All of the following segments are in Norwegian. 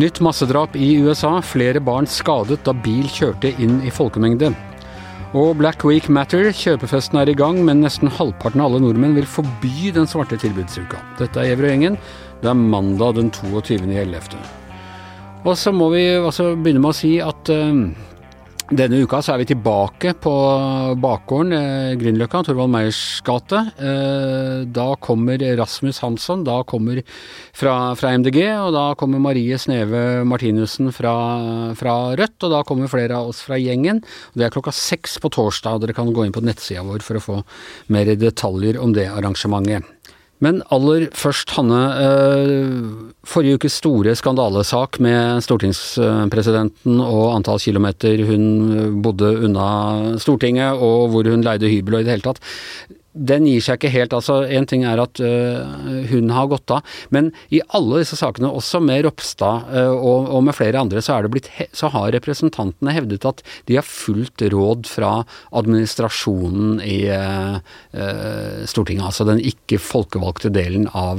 Nytt massedrap i USA. Flere barn skadet da bil kjørte inn i folkemengde. Og Black Week Matter. Kjøpefesten er i gang, men nesten halvparten av alle nordmenn vil forby den svarte tilbudsuka. Dette er Gjevrøy-gjengen. Det er mandag den 22.11. Og så må vi altså begynne med å si at uh, denne uka så er vi tilbake på bakgården eh, Grünerløkka, Torvald Meyers gate. Eh, da kommer Rasmus Hansson, da kommer fra, fra, MDG, og da kommer Marie Sneve Martinussen fra, fra, Rødt, og da kommer flere av oss fra gjengen. Det er klokka seks på torsdag, og dere kan gå inn på nettsida vår for å få mer detaljer om det arrangementet. Men aller først, Hanne. Eh, forrige ukes store skandalesak med stortingspresidenten og antall kilometer hun bodde unna Stortinget, og hvor hun leide hybel og i det hele tatt den gir seg ikke helt. altså En ting er at øh, hun har gått av, men i alle disse sakene, også med Ropstad øh, og, og, med flere andre, så, blitt, så, har representantene hevdet at de har fulgt råd fra administrasjonen i øh, Stortinget. Altså den ikke folkevalgte delen av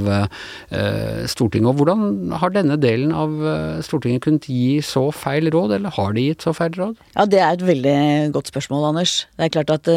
Stortinget. Og Hvordan har denne delen av Stortinget kunnet gi så feil råd, eller har de gitt så feil råd? Ja, Det er et veldig godt spørsmål, Anders. Det er klart at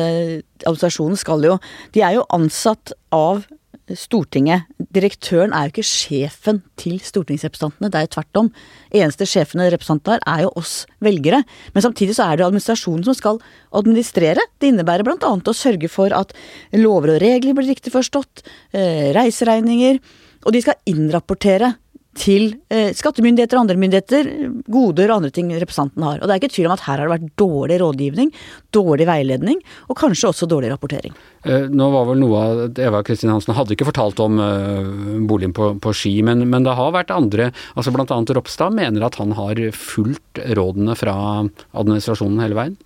administrasjonen skal jo De er jo ansatt av Stortinget. Direktøren er jo ikke sjefen til stortingsrepresentantene, det er jo tvert om. Eneste sjefene representanter er jo oss velgere. Men samtidig så er det administrasjonen som skal administrere. Det innebærer bl.a. å sørge for at lover og regler blir riktig forstått, eh, reiseregninger, og de skal innrapportere til eh, skattemyndigheter og andre myndigheter, goder og andre ting representanten har. Og det er ikke tvil om at her har det vært dårlig rådgivning, dårlig veiledning, og kanskje også dårlig rapportering. Eh, nå var vel noe av Eva Kristin Hansen hadde ikke fortalt om eh, boligen på, på Ski, men, men, det har vært andre, altså bl.a. Ropstad mener at han har fulgt rådene fra administrasjonen hele veien?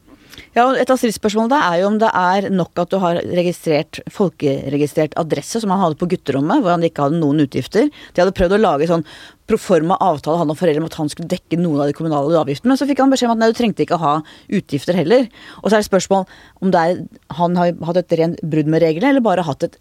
Ja, og Et av stridsspørsmålene er jo om det er nok at du har registrert folkeregistrert adresse, som han hadde på gutterommet, hvor han ikke hadde noen utgifter. De hadde prøvd å lage sånn proforma avtale han og foreldre om at han skulle dekke noen av de kommunale avgiftene, men så fikk han beskjed om at nei, du trengte ikke å ha utgifter heller. Og så er det spørsmål om det er, han har hatt et rent brudd med reglene, eller bare hatt et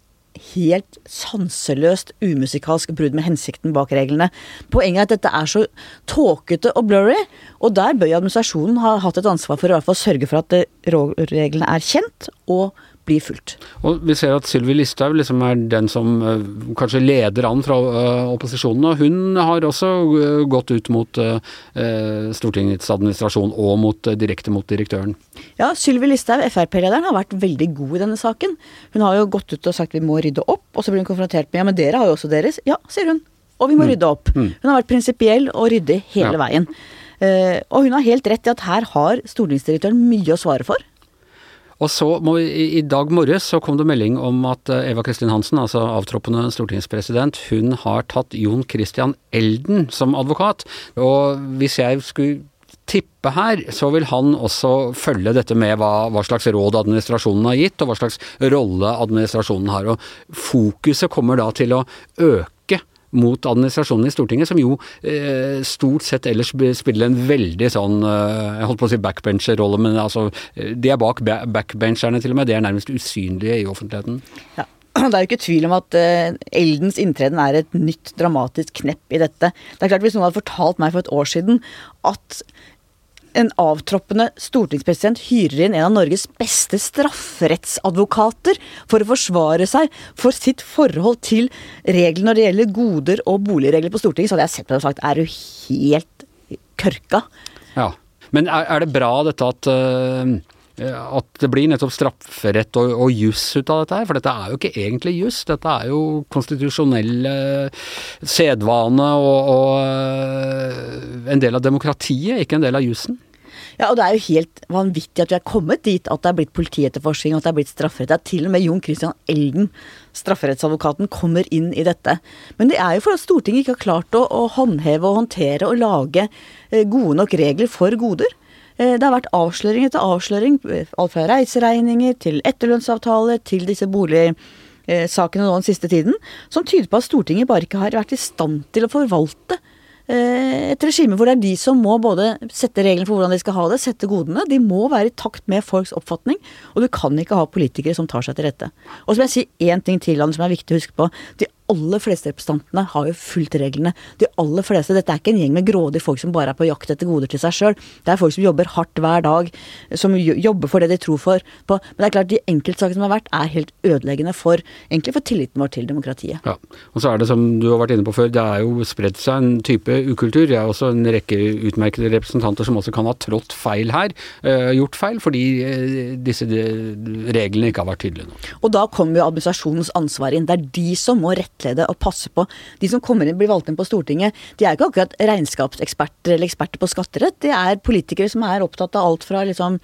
helt sanseløst umusikalsk brudd med hensikten bak reglene. Poenget er at dette er så tåkete og blurry, og der bør administrasjonen ha hatt et ansvar for å sørge for at reglene er kjent og blir fulgt. Og Vi ser at Sylvi Listhaug liksom er den som uh, kanskje leder an fra uh, opposisjonen. og Hun har også uh, gått ut mot Stortingets administrasjon og mot, direkte mot direktøren. Ja, Sylvi Listhaug, Frp-lederen, har vært veldig god i denne saken. Hun har jo gått ut og sagt vi må rydde opp, og så blir hun konfrontert med ja, men dere har jo også deres. Ja, sier hun. Og vi må mm. rydde opp. Mm. Hun har vært prinsipiell og ryddig hele ja. veien. og hun har helt rett i at her har stortingsdirektøren mye å svare for. Og så må vi, I dag morges så kom det melding om at eh, Eva Kristin Hansen, altså avtroppende stortingspresident, hun har tatt Jon Christian Elden som advokat. Og hvis jeg skulle tippe her, så vil han også følge dette med hva, hva, slags råd administrasjonen har gitt, og hva slags rolle administrasjonen har. Og fokuset kommer da til å øke mot administrasjonen i Stortinget, som jo eh, stort sett ellers spiller en veldig sånn eh, Jeg holdt på å si backbencher-rolle, men altså eh, De er bak backbencherne til og med. De er nærmest usynlige i offentligheten. Ja. Det er jo ikke tvil om at uh, Eldens inntreden er et nytt dramatisk knepp i dette. Det er klart Hvis noen hadde fortalt meg for et år siden at en avtroppende stortingspresident hyrer inn en av Norges beste strafferettsadvokater for å forsvare seg for sitt forhold til reglene når det gjelder goder og boligregler på Stortinget, så hadde jeg sett på det og sagt er du helt kørka? Ja. Men er, er det bra dette at uh at det blir nettopp strafferett og, og juss ut av dette her. For dette er jo ikke egentlig juss, dette er jo konstitusjonell sedvane og, og, eh, en del av demokratiet, ikke en del av jussen. Ja, og det er jo helt vanvittig at vi er kommet dit at det er blitt politietterforskning, at det er blitt strafferett. Det er til og med Jon Christian Elden, strafferettsadvokaten, kommer inn i dette. Men det er jo fordi Stortinget ikke har klart å, å håndheve og håndtere og lage eh, gode nok regler for goder. Eh, det har vært avsløring etter avsløring, eh, alt fra reiseregninger til etterlønnsavtaler til disse boligsakene nå den siste tiden, som tyder på at Stortinget bare ikke har vært i stand til å forvalte eh, et regime hvor det er de som må både sette reglene for hvordan de skal ha det, sette godene. De må være i takt med folks oppfatning, og du kan ikke ha politikere som tar seg til rette. Og så vil jeg si én ting til, Anders, som er viktig å huske på. De aller fleste representantene har jo fulgt reglene. De aller fleste, Dette er ikke en gjeng med grådige folk som bare er på jakt etter goder til seg sjøl. Det er folk som jobber hardt hver dag, som jobber for det de tror for. På. Men det er klart, de enkeltsakene som har vært, er helt ødeleggende for, egentlig for tilliten vår til demokratiet. Ja, og så er det som du har vært inne på før, det er jo spredt seg en type ukultur. Det er også en rekke utmerkede representanter som også kan ha trådt feil her, øh, gjort feil, fordi øh, disse reglene ikke har vært tydelige nok. Og da kommer jo administrasjonens ansvar inn. Det er de som må rette rettlede og passe på. De som kommer inn, blir valgt inn på Stortinget, de er ikke akkurat regnskapseksperter eller eksperter på skatterett. Det er politikere som er opptatt av alt fra liksom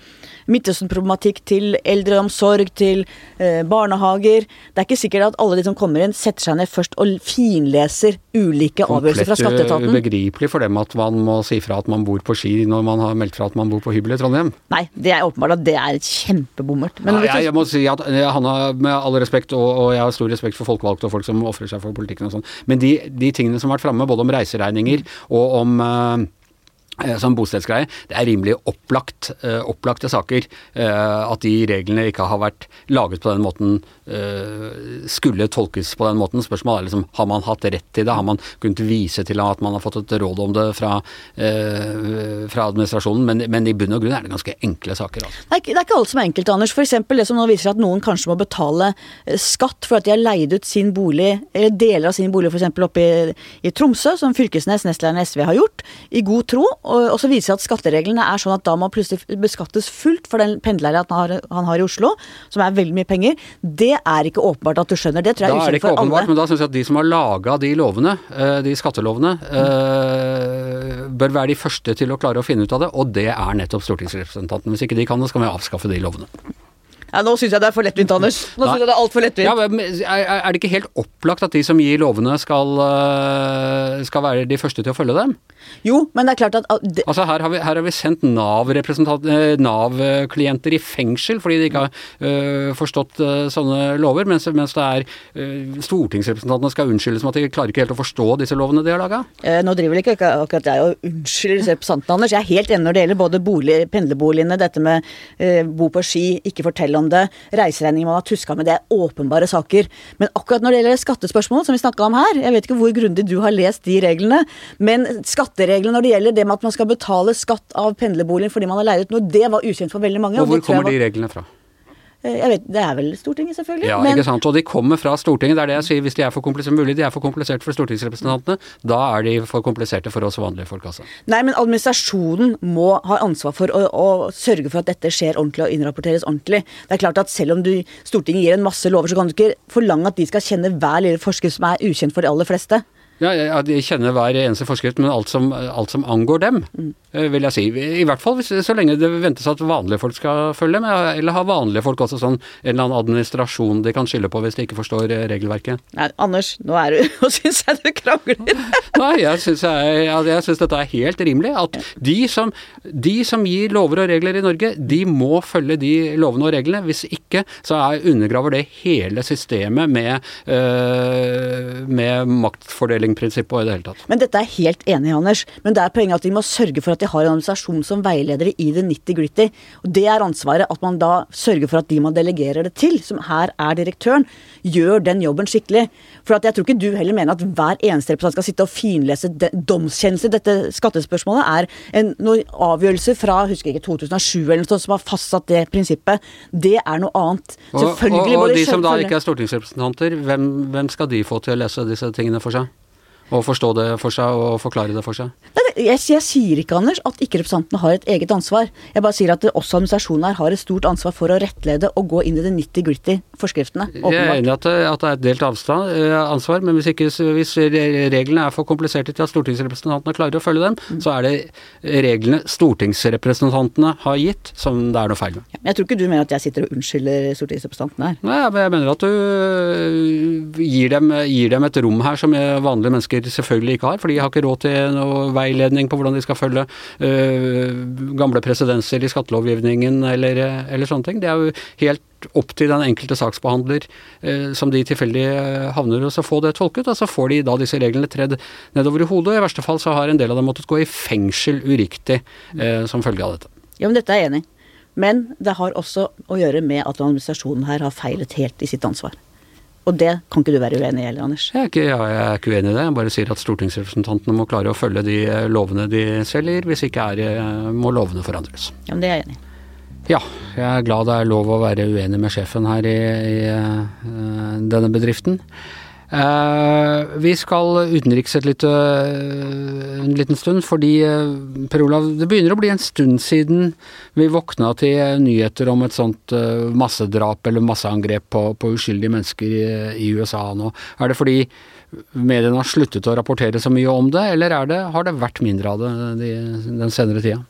Midtøsten-problematikk til eldreomsorg til eh, barnehager. Det er ikke sikkert at alle de som kommer inn, setter seg ned først og finleser ulike avgjørelser fra skatteetaten. Komplett ubegripelig for dem at man må si fra at man bor på Ski når man har meldt fra at man bor på hybel i Trondheim. Nei, det er åpenbart at det er kjempebommert. Ja, jeg, jeg, må si at eh, Hanna, med all respekt, og, og jeg har stor respekt for folkevalgte og folk som ofrer seg for politikken og sånn, men de, de, tingene som har vært framme, både om reiseregninger og om uh, som bostedsgreie. Det er rimelig opplagt, opplagte saker at de reglene ikke har vært laget på den måten Eh, skulle tolkes på den måten. Spørsmålet er liksom har man hatt rett til det? Har man kunnet vise til at man har fått et råd om det fra, eh, fra administrasjonen? Men, men, i bunn og grunn er det ganske enkle saker. Altså. Det, er, det er ikke alt som er enkelt, Anders. F.eks. det som nå viser at noen kanskje må betale eh, skatt for at de har leid ut sin bolig, eller deler av sin bolig f.eks. oppe i, i, Tromsø, som Fylkesnes, nestlederen SV, har gjort, i god tro. Og, og så viser det at skattereglene er sånn at da må plutselig beskattes fullt for den pendlerleiligheten han, han har i Oslo, som er veldig mye penger. Det er ikke åpenbart at du skjønner. Det tror jeg er det for åpenbart, alle. Men da syns jeg at de som har laga de lovene, eh, de skattelovene, mm. bør være de første til å klare å finne ut av det, og det er nettopp stortingsrepresentantene. Hvis ikke de kan det, så kan vi avskaffe de lovene. Ja, Nå syns jeg det er for lettvint, Anders. Nå synes jeg det Er altfor lettvint. Ja, men er det ikke helt opplagt at de som gir lovene, skal, øh, skal være de første til å følge dem? Jo, men det er klart at det... Altså Her har vi, her har vi sendt Nav-klienter Nav i fengsel fordi de ikke har uh, forstått uh, sånne lover, mens, mens det er uh, stortingsrepresentantene skal unnskyldes med at de klarer ikke helt å forstå disse lovene de har laga? Eh, nå driver vel ikke akkurat jeg og unnskylder representantene, Anders. Jeg er helt enig når det gjelder både bolig, pendlerboligene, dette med bo på ski, ikke fortell om om det, reiseregninger man har tuska med, det er åpenbare saker. Men akkurat når det gjelder skattespørsmål, som vi snakka om her, jeg vet ikke hvor grundig du har lest de reglene, men skattereglene når det gjelder det med at man skal betale skatt av pendlerboligen fordi man har leid ut noe, det var ukjent for veldig mange. Og hvor kommer de reglene fra? Eh, jeg vet, Det er vel Stortinget, selvfølgelig. Ja, men... ikke sant. Og de kommer fra Stortinget. Det er det jeg sier. Hvis de er for kompliserte mulig, de er for kompliserte for stortingsrepresentantene, da er de for kompliserte for oss vanlige folk, altså. Nei, men administrasjonen må ha ansvar for å, å sørge for at dette skjer ordentlig og innrapporteres ordentlig. Det er klart at selv om du, Stortinget gir en masse lover, så kan du ikke forlange at de skal kjenne hver lille forskrift som er ukjent for de aller fleste. Ja, De kjenner hver eneste forskrift, men alt som, alt som angår dem, mm. vil jeg si. I hvert fall så lenge det ventes at vanlige folk skal følge med. Eller har vanlige folk også sånn en eller annen administrasjon de kan skylde på hvis de ikke forstår eh, regelverket. Nei, Anders, nå er du Nå syns jeg du krangler. Nei, jeg syns, dette er helt rimelig. At de som, de som gir lover og regler i Norge, de må følge de lovene og reglene. Hvis ikke så er, undergraver det hele systemet med, øh, med maktfordeling curlingprinsippet og i det hele tatt. Men dette er helt enig i, Anders. Men det er poenget at de må sørge for at de har en administrasjon som veiledere i det nitty-gritty. Og det er ansvaret at man da sørger for at de man delegerer det til, som her er direktøren, gjør den jobben skikkelig. For at jeg tror ikke du heller mener at hver eneste representant skal sitte og finlese domskjennelse. Dette skattespørsmålet er en avgjørelse fra husker jeg ikke 2007 eller noe sånt som har fastsatt det prinsippet. Det er noe annet. Selvfølgelig og, og, og de som da ikke er stortingsrepresentanter, hvem, hvem skal de få til å lese disse tingene for seg? Å forstå det for seg og forklare det for seg? Jeg, jeg, sier ikke, Anders, at ikke representantene har et eget ansvar. Jeg bare sier at det, også administrasjonen her har et stort ansvar for å rettlede og gå inn i det nitty-gritty forskriftene. Åpenbart. Jeg er enig i at, at, det er et delt avstand, eh, ansvar, men hvis, ikke, hvis, reglene er for kompliserte til at stortingsrepresentantene klarer å følge dem, mm. så er det reglene stortingsrepresentantene har gitt, som det er noe feil med. Ja, jeg tror ikke du mener at jeg sitter og unnskylder stortingsrepresentantene her. Nei, men jeg mener at du eh, gir dem, gir dem et rom her som vanlige mennesker selvfølgelig ikke har, for de har ikke råd til noe veiledning på hvordan de skal følge øh, gamle presedenser i skattelovgivningen eller, eller, sånne ting. Det er jo helt opp til den enkelte saksbehandler øh, som de tilfeldig havner hos, å få det tolket, og så får de da disse reglene tredd nedover i hodet. og I verste fall så har en del av dem måttet gå i fengsel uriktig øh, som følge av dette. Ja, men dette er jeg enig i. Men det har også å gjøre med at administrasjonen her har feilet helt i sitt ansvar. Og det kan ikke du være uenig i heller, Anders? Jeg er, ikke, ja, jeg er ikke uenig i det. Jeg bare sier at stortingsrepresentantene må klare å følge de eh, lovene de selger. Hvis ikke er, eh, må lovene forandres. Ja, men det er jeg enig i. Ja, jeg er glad det er lov å være uenig med sjefen her i, i uh, denne bedriften. Eh, vi skal utenriks et lite, en liten stund, fordi eh, Per Olav, det begynner å bli en stund siden vi våkna til nyheter om et sånt eh, massedrap eller masseangrep på, på uskyldige mennesker i, i, USA nå. Er det fordi mediene har sluttet å rapportere så mye om det, eller det, har det vært mindre av det de, den senere tida?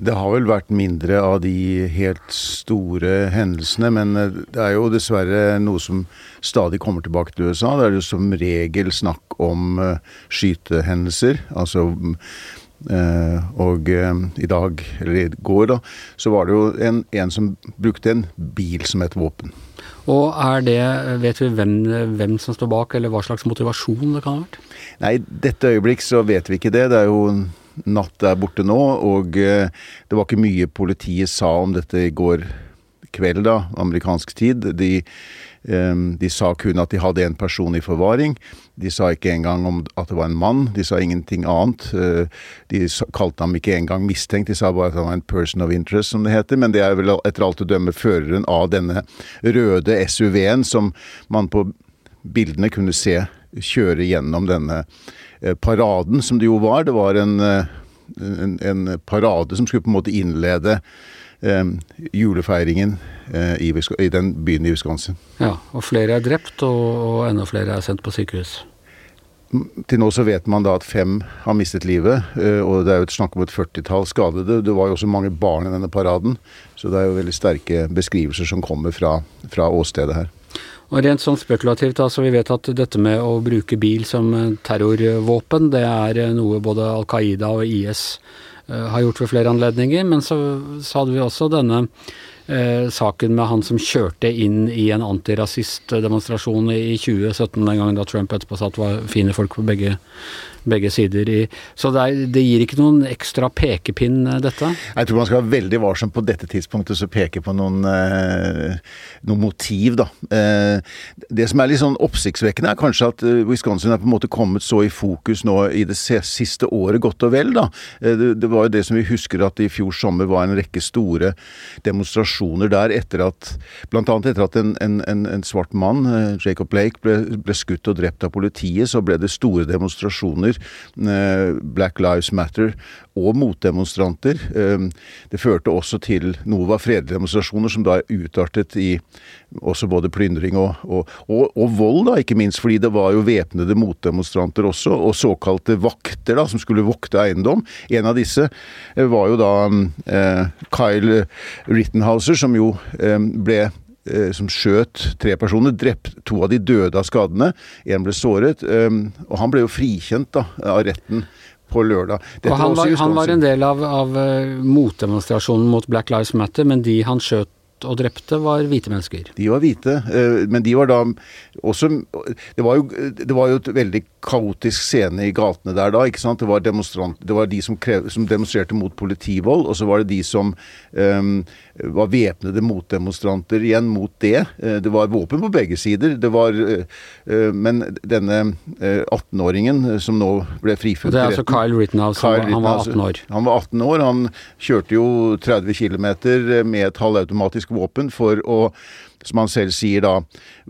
Det har vel vært mindre av de helt store hendelsene, men eh, det er jo dessverre noe som stadig kommer tilbake til USA. Det er jo som regel snakk om uh, skytehendelser. Altså uh, Og i dag, eller i går, da, så var det jo en, en, som brukte en bil som et våpen. Og er det, vet vi hvem, hvem som står bak, eller hva slags motivasjon det kan ha vært? Nei, dette øyeblikk så vet vi ikke det. Det er jo natt der borte nå, og eh, det var ikke mye politiet sa om dette i går kveld, da, amerikansk tid. De, eh, de sa kun at de hadde en person i forvaring. De sa ikke engang om at det var en mann. De sa ingenting annet. Eh, de kalte ham ikke engang mistenkt, de sa bare at han var en person of interest, som det heter. Men det er vel etter alt å dømme føreren av denne røde SUV-en som man på bildene kunne se kjøre gjennom denne paraden, som det jo var. Det var en, eh, en, en parade som skulle på en måte innlede eh, julefeiringen eh, i, i, den byen i Wisconsin. Ja, og flere er drept, og, og enda flere er sendt på sykehus. Til nå så vet man da at fem har mistet livet, eh, og det er jo et snakk om et førtitall skadede. Det var jo også mange barn i denne paraden, så det er jo veldig sterke beskrivelser som kommer fra, fra åstedet her. Og Rent sånn spekulativt, altså vi vet at dette med å bruke bil som terrorvåpen, det er noe både Al Qaida og IS uh, har gjort ved flere anledninger. Men så, så hadde vi også denne eh, saken med han som kjørte inn i en antirasistdemonstrasjon i 2017, den gangen da Trump etterpå sa at det var fine folk på begge begge sider i Så det, er, det, gir ikke noen ekstra pekepinn, eh, dette? Jeg tror man skal være veldig varsom på dette tidspunktet så peke på noen, eh, noen motiv, da. Eh, det som er litt sånn oppsiktsvekkende, er kanskje at Wisconsin er på en måte kommet så i fokus nå i det siste året, godt og vel, da. Det, var jo det som vi husker at i fjor sommer var en rekke store demonstrasjoner der etter at Blant annet etter at en, en, en, en svart mann, Jacob Blake, ble, ble skutt og drept av politiet, så ble det store demonstrasjoner demonstranter, eh, Black Lives Matter, og motdemonstranter. Eh, det førte også til noe var fredelige demonstrasjoner, som da utartet i også både plyndring og, og, og, og, vold, da, ikke minst. Fordi det var jo væpnede motdemonstranter også, og såkalte vakter da, som skulle vokte eiendom. En av disse eh, var jo da eh, Kyle Rittenhauser, som jo eh, ble som skjøt tre personer. Drept to av de døde av skadene. Én ble såret. Ehm, og han ble jo frikjent da, av retten på lørdag. og han var, han var, en del av, av eh, motdemonstrasjonen mot Black Lives Matter, men de han skjøt og drepte, var hvite mennesker. De var hvite, eh, men de var da også Det var jo, det var jo et veldig kaotisk scene i gatene der da. ikke sant? Det var, det var de som, krev, som, demonstrerte mot politivold, og så var det de som um, var væpnede motdemonstranter igjen mot det. Eh, det var våpen på begge sider. Det var, uh, men denne uh, 18-åringen som nå ble frifunnet Det er altså Kyle Rittenhouse, Kyle han var 18 år? Han var 18 år. Han kjørte jo 30 km med et halvautomatisk våpen for å som han selv sier da,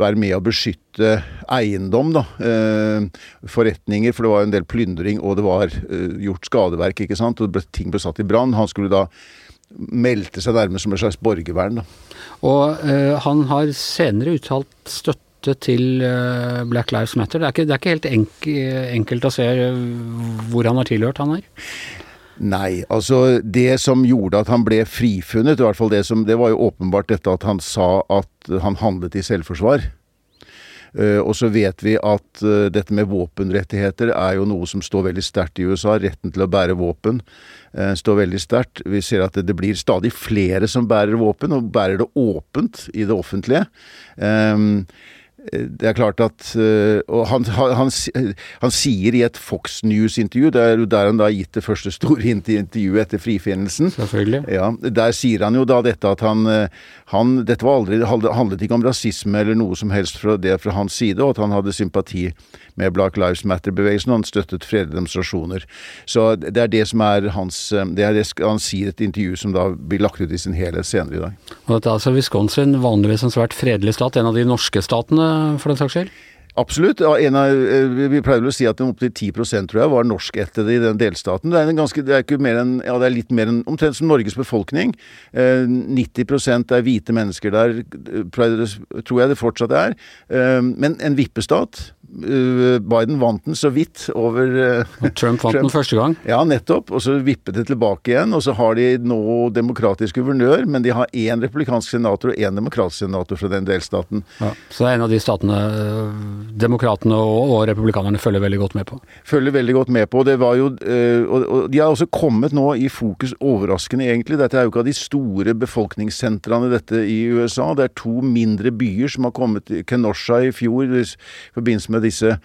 være med å beskytte eiendom, da. Eh, forretninger, for det var en del plyndring, og det var eh, gjort skadeverk, ikke sant. Og ting ble satt i brann. Han skulle da meldte seg nærmest som et slags borgervern, da. Og eh, han har senere uttalt støtte til Black Lives Matter. Det er ikke, det er ikke helt enk, enkelt å se hvor han har tilhørt, han her? Nei, altså det som gjorde at han ble frifunnet, i hvert fall det som Det var jo åpenbart dette at han sa at han handlet i selvforsvar. Uh, og så vet vi at uh, dette med våpenrettigheter er jo noe som står veldig sterkt i USA. Retten til å bære våpen uh, står veldig sterkt. Vi ser at det blir stadig flere som bærer våpen, og bærer det åpent i det offentlige. Um, det er klart at Og han, han, han sier i et Fox News-intervju, det er jo der han da har gitt det første store intervjuet etter frifinnelsen Selvfølgelig. Ja, Der sier han jo da dette at han, han Dette var aldri, handlet ikke om rasisme eller noe som helst fra det fra hans side, og at han hadde sympati med Black Lives Matter-bevegelsen, og han støttet fredelige demonstrasjoner. Så det er det som er hans Det er det han sier i et intervju som da blir lagt ut i sin helhet senere i dag. Og dette er altså Wisconsin, vanligvis en svært fredelig stat, en av de norske statene for den saks skyld? Absolutt. Av, eh, vi pleier å si at opptil 10% tror jeg var norskættede i den delstaten. Det er, ganske, det er, ikke mer enn, ja, det er litt mer enn omtrent som Norges befolkning. Eh, 90% er hvite mennesker der, tror jeg det fortsatt er. Eh, men en vippestat. Eh, Biden vant den så vidt over og Trump vant Trump. den første gang? Ja, nettopp. Og så vippet det tilbake igjen. Og så har de nå demokratisk guvernør, men de har én republikansk senator og én demokratisk senator fra den delstaten. Ja, så det er en av de statene demokratene og, og, republikanerne følger veldig godt med på? Følger veldig godt med på. Det var jo, øh, og, og De har også kommet nå i fokus, overraskende egentlig. Dette er jo ikke av de store befolkningssentrene dette i USA. Det er to mindre byer som har kommet. Kenosha i fjor i forbindelse med disse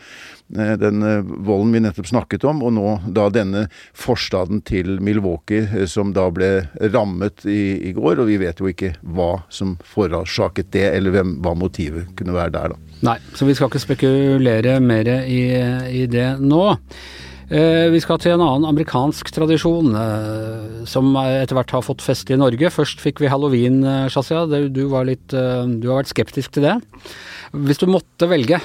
Eh, den eh, volden vi nettopp snakket om, og nå da denne forstaden til Milwaukee eh, som da ble rammet i, i går. Og vi vet jo ikke hva som forårsaket det, eller hvem, hva motivet kunne være der, da. Nei, så vi skal ikke spekulere mer i, i det nå. Eh, vi skal til en annen amerikansk tradisjon eh, som etter hvert har fått feste i Norge. Først fikk vi halloween, eh, Shazia. Du, litt, du har vært skeptisk til det. Hvis du måtte velge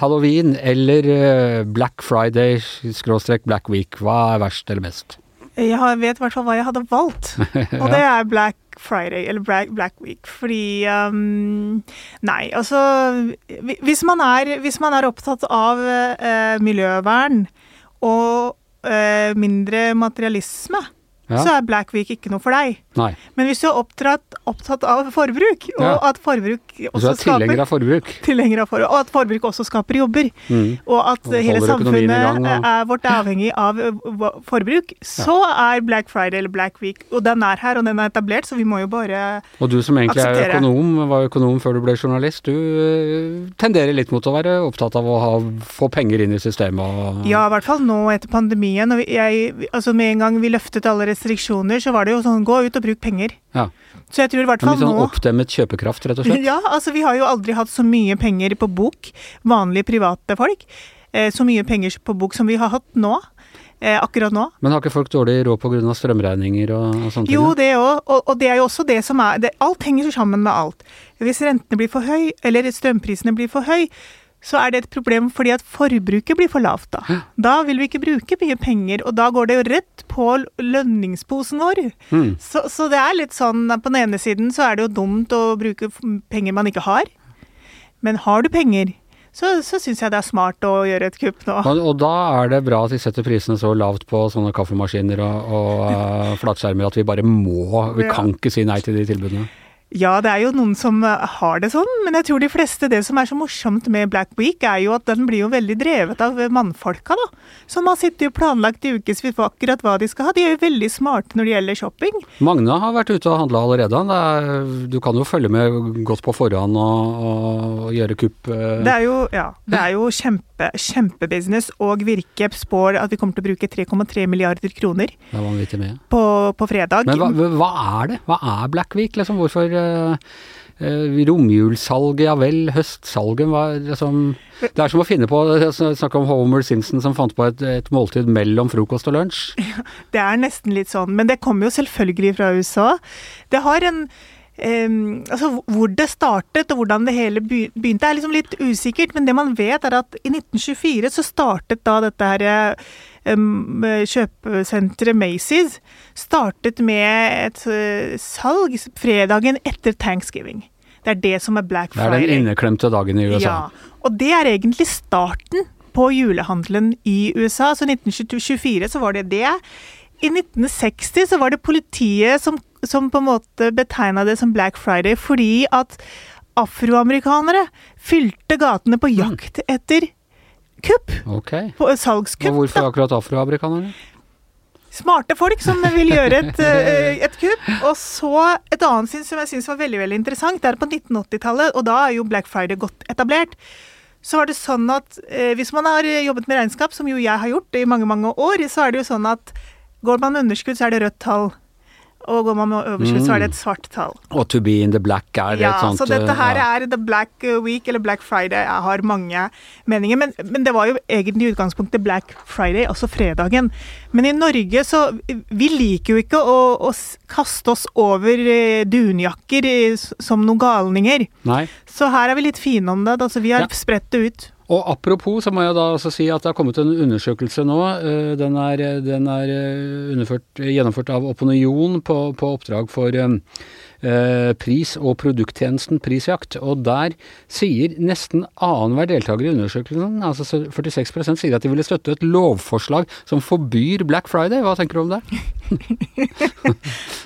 halloween eller Black Friday skråstrek Black Week, hva er verst eller mest? Jeg vet i hvert fall hva jeg hadde valgt, og det er Black Friday, eller Black, Black Week. Fordi um, Nei, altså hvis man, er, hvis man er, opptatt av uh, miljøvern, og uh, mindre materialisme, ja. så er Black Week ikke noe for deg. Nei. Men hvis du er opptatt, opptatt av forbruk, og ja. at forbruk også skaper av forbruk. Av forbruk, Og at forbruk også skaper jobber. Mm. Og at og hele samfunnet gang, og... er vårt avhengig av forbruk. Så er Black Friday eller Black Week Og den er her, og den er etablert, så vi må jo bare akseptere. Og du som egentlig akseptere. er økonom, var økonom før du ble journalist, du øh, tenderer litt mot å være opptatt av å ha, få penger inn i systemet og Ja, i hvert fall nå etter pandemien. Og jeg, altså med en gang vi løftet alle restriksjoner, så var det jo sånn gå ut og bruk penger. Ja. Så jeg tror i hvert fall nå Litt sånn oppdemmet kjøpekraft, rett og slett? Ja, altså vi har jo aldri hatt så mye penger på bok, vanlige private folk. Eh, så mye penger på bok som vi har hatt nå. Eh, akkurat nå. Men har ikke folk dårlig råd pga. strømregninger og, og ting? Jo, det òg. Og, og, det er jo også det som er det, Alt henger sammen med alt. Hvis rentene blir for høy, eller strømprisene blir for høy, så er det et problem fordi at forbruket blir for lavt da. Da vil vi ikke bruke mye penger, og da går det jo rett på lønningsposen vår. Mm. Så, så, det er litt sånn på den ene siden så er det jo dumt å bruke penger man ikke har. Men har du penger, så, så syns jeg det er smart å gjøre et kupp nå. Og, og, da er det bra at de setter prisene så lavt på sånne kaffemaskiner og, og uh, flatskjermer at vi bare må Vi kan ikke si nei til de tilbudene. Ja, det er jo noen som eh, har det sånn, men jeg tror de fleste Det som er så morsomt med Black Week, er jo at den blir jo veldig drevet av mannfolka, da. Som har sittet og planlagt i ukevis for akkurat hva de skal ha. De er jo veldig smarte når det gjelder shopping. Magne har vært ute og handla allerede. Er, du kan jo følge med godt på forhånd og, og gjøre kupp. Eh. Det er jo, ja, det er jo kjempe, kjempebusiness, og Virke spår at vi kommer til å bruke 3,3 milliarder kroner det er vanvittig mye. På, på fredag. Men hva, hva er det? Hva er Black Week, liksom? Hvorfor Uh, romjulssalget, ja vel. Høstsalget var liksom Det er som å finne på Snakke om Homer Simpson som fant på et, et måltid mellom frokost og lunsj. Ja, det er nesten litt sånn, men det kommer jo selvfølgelig fra USA. Det har en Um, altså Hvor det startet og hvordan det hele begynte er liksom litt usikkert, men det man vet er at i 1924 så startet da dette her um, kjøpesenteret Macy's startet med et uh, salg fredagen etter thanksgiving. Det er det som er Black Friday. Det er den inneklemte dagen i USA. Ja, og det er egentlig starten på julehandelen i USA. Så 1924 så var det det. I 1960 så var det politiet som som på en måte betegna det som Black Friday fordi at afroamerikanere fylte gatene på jakt etter kupp. Okay. På Og salgskupp. hvorfor da. akkurat afroamerikanerne? Smarte folk som vil gjøre et, eh, et kupp. Og så et annet syn som jeg syns var veldig veldig interessant, det er på 1980-tallet, og da er jo Black Friday godt etablert. Så var det sånn at eh, hvis man har jobbet med regnskap, som jo jeg har gjort i mange, mange år, så er det jo sånn at går man med underskudd, så er det rødt tall. Og går man med overskudd, så er det et svart tall. Og To be in the black er Ja, et sånt Ja, så dette her ja. er The Black Week, eller Black Friday. Jeg har mange meninger, men, men det var jo egentlig i utgangspunktet Black Friday, altså fredagen. Men i Norge så Vi liker jo ikke å, å kaste oss over eh, dunjakker eh, som noen galninger. Nei. Så her er vi litt fine om det. Altså, vi har Ja. spredt det ut. Og apropos, så må jeg da også si at det har kommet en undersøkelse nå. eh, Den er, den er eh, gjennomført av Opinion på, på oppdrag for eh, eh, pris- og produkttjenesten Prisjakt. Og der sier nesten annenhver deltaker i undersøkelsen, altså 46% sier at de ville støtte et lovforslag som forbyr Black Friday. Hva tenker du om det?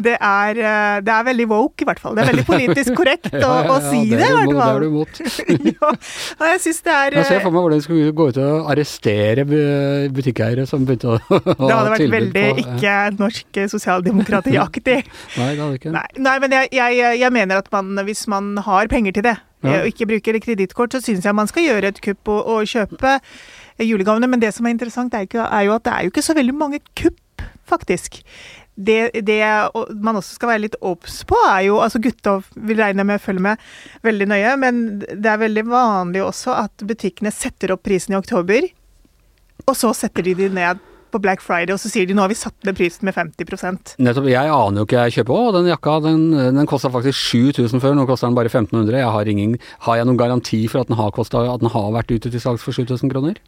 Det er, eh, det er veldig woke, i hvert fall. Det er veldig politisk korrekt å, å si det, i er hvert fall. det er du imot. ja, og jeg syns det er Jeg ser eh, for meg hvordan de skulle gå ut og arrestere bu- butikkeiere som begynte å ha Det hadde vært veldig på- ikke norsk sosialdemokratiaktig. Nei, det hadde ikke Nei, nei, men jeg, jeg, jeg mener at man, hvis man har penger til det, Ja. eh, og ikke bruker kredittkort, så syns jeg man skal gjøre et kupp og, og kjøpe julegavene. Men det som er interessant, er, ikke, er jo at det er jo ikke så veldig mange kupp, faktisk. Det, det man også skal være litt obs på, er jo altså Gutta vil regne med å følge med veldig nøye, men det er veldig vanlig også at butikkene setter opp prisen i oktober, og så setter de de ned på Black Friday, og så sier de nå har vi satt ned prisen med 50% Nettopp. Jeg aner jo ikke, jeg kjøper Å, den jakka. Den, den kosta faktisk 7000 før, nå koster den bare 1500. Jeg har, ingen, har jeg noen garanti for at den har, kostet, at den har vært ute til salgs for 7000 kroner?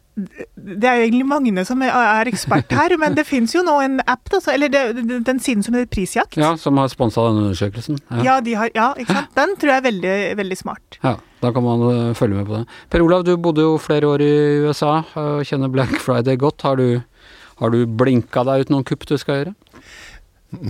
Det er jo egentlig Magne som er- er ekspert her, men det fins jo nå en app, da, så- eller det, den siden som heter Prisjakt. Ja, som har sponsa denne undersøkelsen. Ja. Ja, de har, ja, ikke sant? Den tror jeg er veldig, veldig smart. Ja, da kan man øh, følge med på det. Per Olav, du bodde jo flere år i USA og kjenner Black Friday godt. Har du, har du blinka deg ut noen kupp du skal gjøre?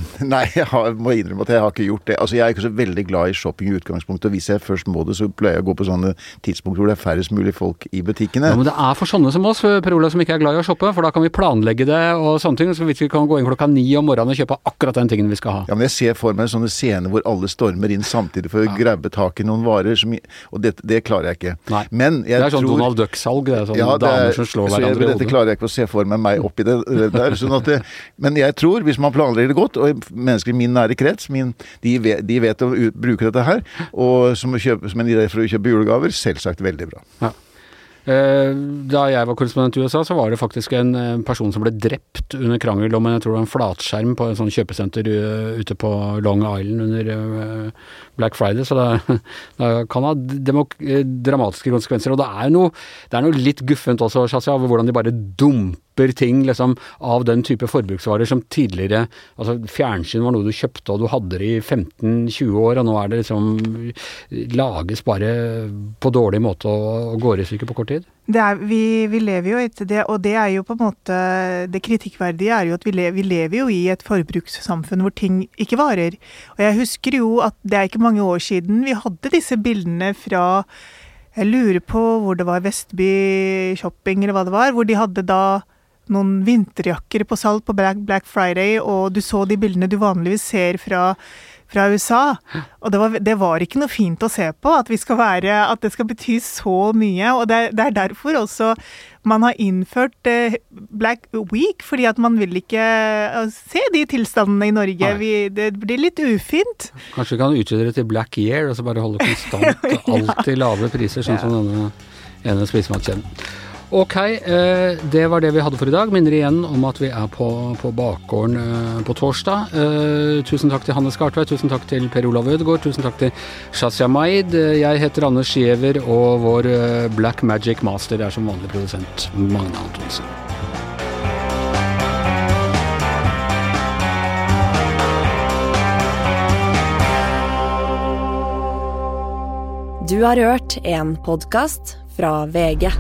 Nei, jeg har, må innrømme at jeg har ikke gjort det. Altså, Jeg er ikke så veldig glad i shopping i utgangspunktet. og Hvis jeg først må det, så pleier jeg å gå på sånne tidspunkter hvor det er færrest mulig folk i butikkene. Ja, men det er for sånne som oss, Per Olav, som ikke er glad i å shoppe, for da kan vi planlegge det og sånne ting. Så vi kan gå inn klokka ni om morgenen og kjøpe akkurat den tingen vi skal ha. Ja, men Jeg ser for meg sånne scener hvor alle stormer inn samtidig for å grabbe tak i noen varer, som, og det, det klarer jeg ikke. Nei. Men jeg det er sånn tror Donald Duck-salg, det er sånn Ja, det er- damer som slår hverandre i Dette klarer jeg ikke å se for meg meg oppi det det der. Sånn at det, men jeg tror, hvis man planlegger det godt, og mennesker i min nære krets, min, de, vet, de vet å bruke dette her, og som, kjøpe, som en idé for å kjøpe julegaver, selvsagt veldig bra. Ja. Eh, Da jeg var korrespondent i USA, så var det faktisk en eh, person som ble drept under krangel om en, jeg tror en flatskjerm på en sånn kjøpesenter eh, ute på Long Island under Black Friday. Så det, det kan ha dramatiske konsekvenser. Og det er noe, det er noe litt guffent også, Shazia, over hvordan de bare dumper ting liksom, av den type forbruksvarer som tidligere Altså fjernsyn var noe du kjøpte og du hadde det i 15-20 år, og nå er det liksom lages bare på dårlig måte og, går i stykker på kort tid. Er, vi, vi lever jo etter det, og det er jo på en måte Det kritikkverdige er jo at vi, le, vi lever jo i et forbrukssamfunn hvor ting ikke varer. Og jeg husker jo at det er ikke mange år siden vi hadde disse bildene fra Jeg lurer på hvor det var Vestby Shopping eller hva det var, hvor de hadde da noen vinterjakker på salg på Black, Black Friday, og du så de bildene du vanligvis ser fra, fra USA. Og det var, det var ikke noe fint å se på, at, vi skal være, at det skal bety så mye. Og det, det er derfor også man har innført eh, Black Week, fordi at man vil ikke eh, se de tilstandene i Norge. Vi, det blir litt ufint. Kanskje vi kan utvide det til Black Year, og så bare holde konstant alltid lave priser, sånn som denne ene spisemattkjeden. Ok, eh, det var det vi hadde for i dag. Minner igjen om at vi er på, på bakgården eh, på torsdag. Eh, tusen takk til Hanne Skartveit, tusen takk til Per Olav Ødegaard, tusen takk til Shazia Maid. Jeg heter Anders Giæver, og vår Black Magic Master er som vanlig produsent Magne Antonsen. Du har hørt en podkast fra VG.